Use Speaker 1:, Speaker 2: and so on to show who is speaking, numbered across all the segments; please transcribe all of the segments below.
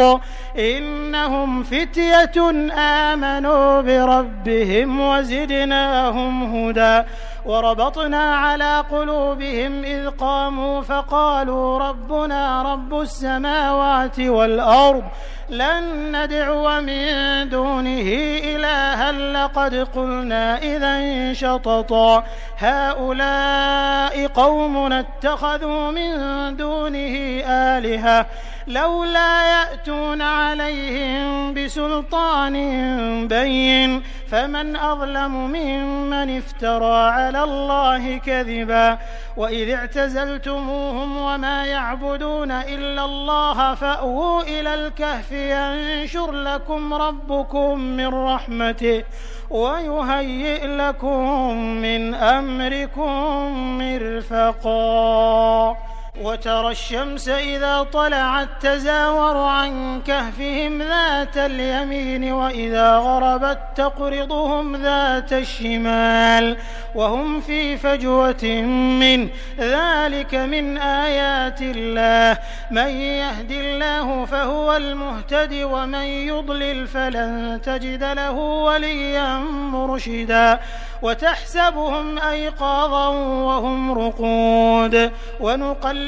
Speaker 1: الحق. إنهم فتية آمنوا بربهم وزدناهم هدى. وربطنا على قلوبهم إذ قاموا فقالوا ربنا رب السماوات والأرض لن ندعو من دونه إلها لقد قلنا إذا شططا. هؤلاء قومنا اتخذوا من دونه آلهة. لولا يأتون عليهم بسلطان بين فمن أظلم ممن افترى على الله كذبا وإذ اعتزلتموهم وما يعبدون إلا الله فأووا إلى الكهف ينشر لكم ربكم من رحمته ويهيئ لكم من أمركم مرفقا وترى الشمس إذا طلعت تزاور عن كهفهم ذات اليمين وإذا غربت تقرضهم ذات الشمال وهم في فجوة من ذلك من آيات الله. من يهد الله فهو المهتد ومن يضلل فلن تجد له وليا مرشدا. وتحسبهم أيقاظا وهم رقود.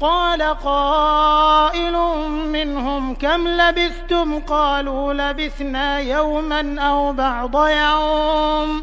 Speaker 1: قال قائل منهم كم لبثتم؟ قالوا لبثنا يوما أو بعض يوم.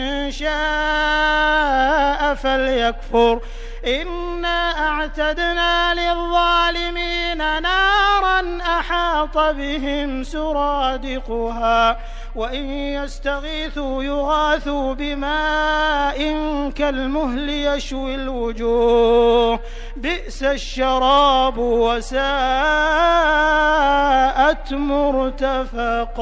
Speaker 1: شاء فليكفر. إنا أعتدنا للظالمين نارا أحاط بهم سرادقها وإن يستغيثوا يغاثوا بماء كالمهل يشوي الوجوه. بئس الشراب وساءت مرتفقا.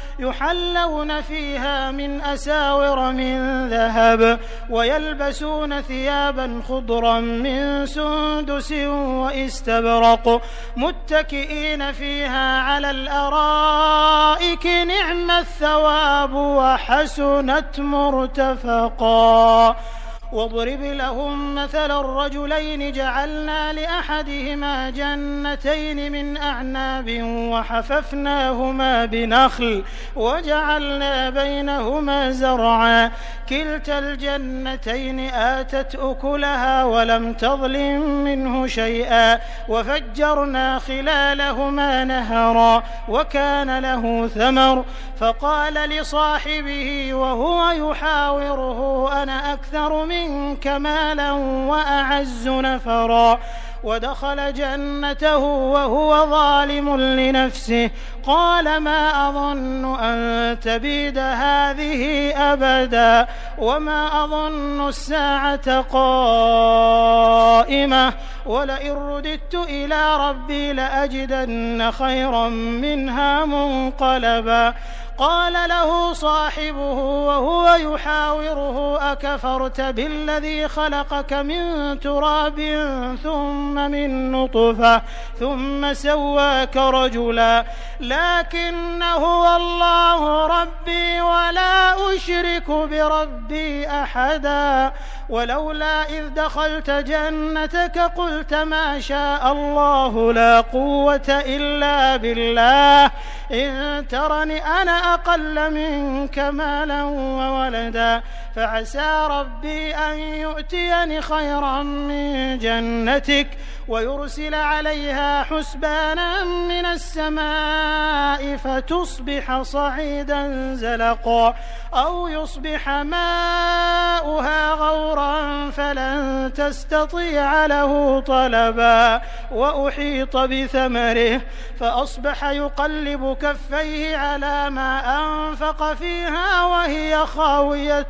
Speaker 1: يحلون فيها من أساور من ذهب ويلبسون ثيابا خضرا من سندس واستبرق متكئين فيها على الأرائك نعم الثواب وحسنت مرتفقا واضرب لهم مثل الرجلين جعلنا لأحدهما جنتين من أعناب وحففناهما بنخل وجعلنا بينهما زرعا. كلتا الجنتين آتت أكلها ولم تظلم منه شيئا. وفجرنا خلالهما نهرا وكان له ثمر. فقال لصاحبه وهو يحاوره أنا أكثر من منك مالا وأعز نفرا ودخل جنته وهو ظالم لنفسه. قال ما أظن أن تبيد هذه أبدا وما أظن الساعة قائمة ولئن رددت إلى ربي لأجدن خيرا منها منقلبا. قال له صاحبه وهو يحاوره أكفرت بالذي خلقك من تراب ثم من نطفة ثم سواك رجلا لكن هو الله ربي ولا أشرك بربي أحدا ولولا إذ دخلت جنتك قلت ما شاء الله لا قوة إلا بالله إن ترني أنا أقل منك مالا وولدا فعسى ربي أن يؤتيني خيرا من جنتك ويرسل عليها حسبانا من السماء فتصبح صعيدا زلقا أو يصبح ماؤها غورا فلن تستطيع له طلبا وأحيط بثمره فأصبح يقلب كفيه على ما أنفق فيها وهي خاوية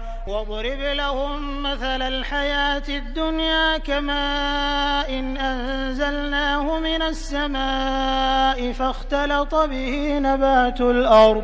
Speaker 1: واضرب لهم مثل الحياة الدنيا كماء إن أنزلناه من السماء فاختلط به نبات الأرض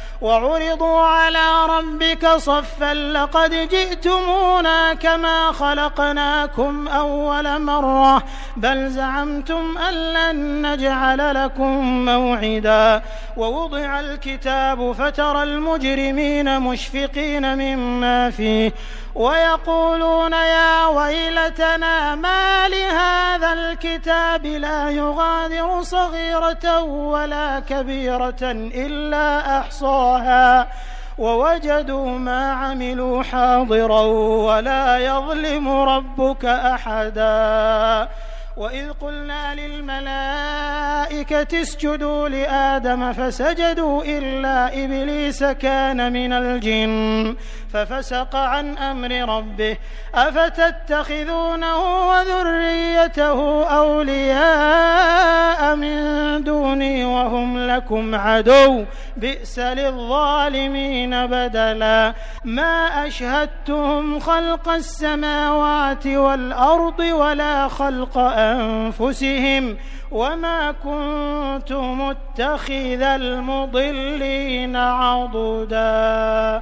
Speaker 1: وعرضوا على ربك صفا لقد جئتمونا كما خلقناكم أول مرة بل زعمتم أن لن نجعل لكم موعدا. ووضع الكتاب فترى المجرمين مشفقين مما فيه ويقولون يا ويلتنا ما لهذا الكتاب لا يغادر صغيرة ولا كبيرة إلا أحصاها ووجدوا ما عملوا حاضرا ولا يظلم ربك أحدا وإذ قلنا للملائكة اسجدوا لآدم فسجدوا إلا إبليس كان من الجن ففسق عن أمر ربه أفتتخذونه وذريته أولياء من دوني وهم لكم عدو بئس للظالمين بدلا ما أشهدتهم خلق السماوات والأرض ولا خلق أنفسهم وما كنت متخذ المضلين عضدا.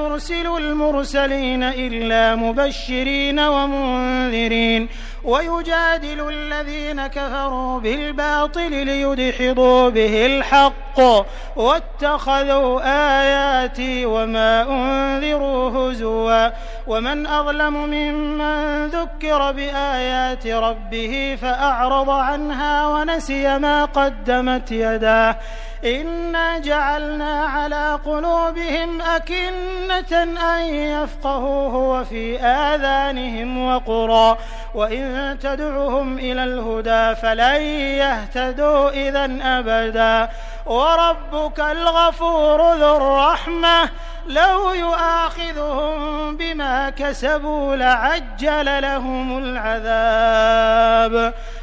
Speaker 1: نرسل المرسلين إلا مبشرين ومنذرين ويجادل الذين كفروا بالباطل ليدحضوا به الحق واتخذوا آياتي وما أنذروا هزوا ومن أظلم ممن ذكر بآيات ربه فأعرض عنها ونسي ما قدمت يداه إنا جعلنا على قلوبهم أكنة أن يفقهوه وفي آذانهم وقرا. وإن تدعهم إلى الهدى فلن يهتدوا إذا أبدا. وربك الغفور ذو الرحمة. لو يؤاخذهم بما كسبوا لعجل لهم العذاب.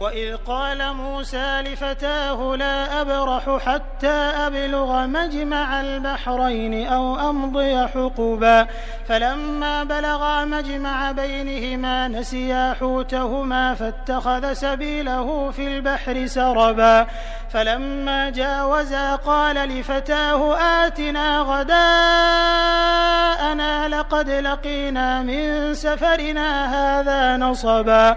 Speaker 1: وإذ قال موسى لفتاه لا أبرح حتى أبلغ مجمع البحرين أو أمضي حقبا. فلما بلغا مجمع بينهما نسيا حوتهما فاتخذ سبيله في البحر سربا. فلما جاوزا قال لفتاه آتنا غداءنا لقد لقينا من سفرنا هذا نصبا.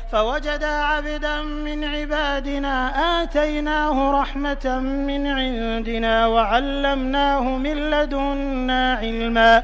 Speaker 1: فوجدا عبدا من عبادنا آتيناه رحمة من عندنا وعلمناه من لدنا علما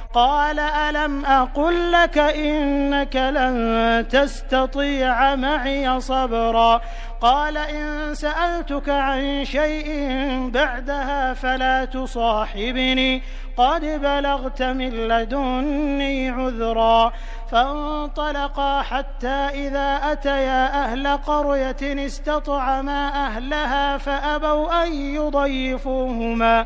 Speaker 1: قال ألم أقل لك إنك لن تستطيع معي صبرا قال إن سألتك عن شيء بعدها فلا تصاحبني قد بلغت من لدني عذرا فانطلقا حتى إذا أتيا أهل قرية استطعما أهلها فأبوا أن يضيفوهما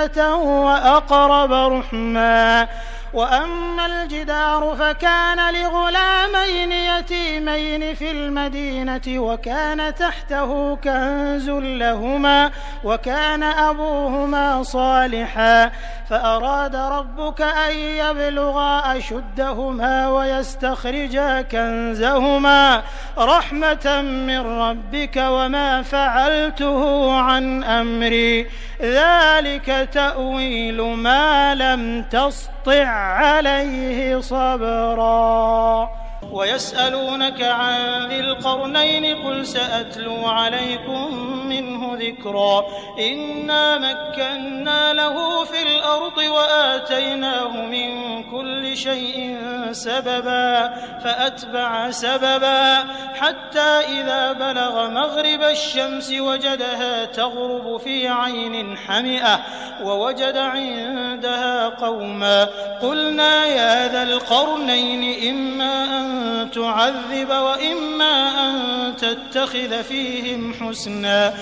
Speaker 1: وأقرب رحما وأما الجدار فكان لغلامين يتيمين في المدينة وكان تحته كنز لهما وكان أبوهما صالحا فأراد ربك أن يبلغا أشدهما ويستخرجا كنزهما رحمة من ربك وما فعلته عن أمري. ذلك تأويل ما لم تسطع عليه صبرا. ويسألونك عن ذي القرنين قل سأتلو عليكم منه ذكرا إنا مكنا له في الأرض وآتيناه من كل شيء سببا فأتبع سببا حتى إذا بلغ مغرب الشمس وجدها تغرب في عين حمئة ووجد عندها قوما قلنا يا ذا القرنين إما أن تعذب وإما أن تتخذ فيهم حسنا.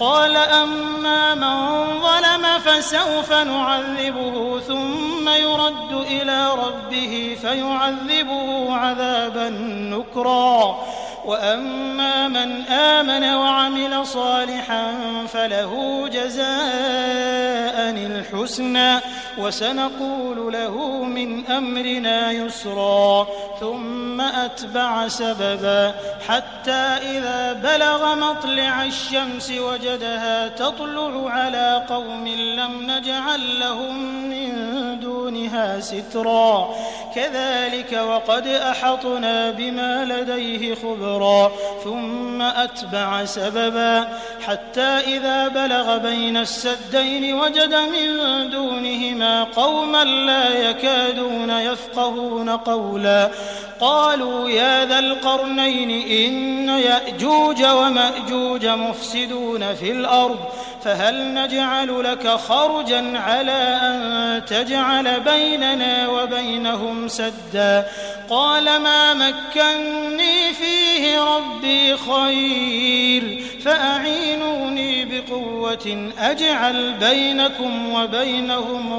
Speaker 1: قال أما من ظلم فسوف نعذبه ثم يرد إلى ربه فيعذبه عذابا نكرا. وأما من آمن وعمل صالحا فله جزاء الحسنى. وسنقول له من أمرنا يسرا ثم أتبع سببا حتى إذا بلغ مطلع الشمس وجدها تطلع على قوم لم نجعل لهم من دونها سترا. كذلك وقد أحطنا بما لديه خبرا ثم أتبع سببا حتى إذا بلغ بين السدين وجد من دونهما قوما لا يكادون يفقهون قولا قالوا يا ذا القرنين إن يأجوج ومأجوج مفسدون في الأرض فهل نجعل لك خرجا على أن تجعل بيننا وبينهم سدا قال ما مكني فيه ربي خير فأعينوني بقوة أجعل بينكم وبينهم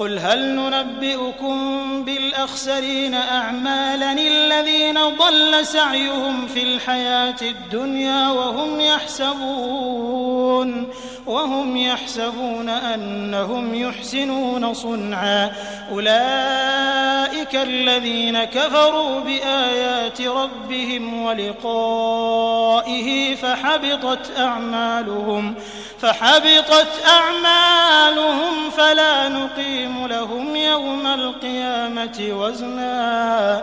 Speaker 1: قل هل ننبئكم بالأخسرين أعمالا الذين ضل سعيهم في الحياة الدنيا وهم يحسبون وهم يحسبون أنهم يحسنون صنعا. أولئك الذين كفروا بآيات ربهم ولقائه فحبطت أعمالهم فحبطت أعمالهم فلا نقيم لهم يوم القيامة وزنا.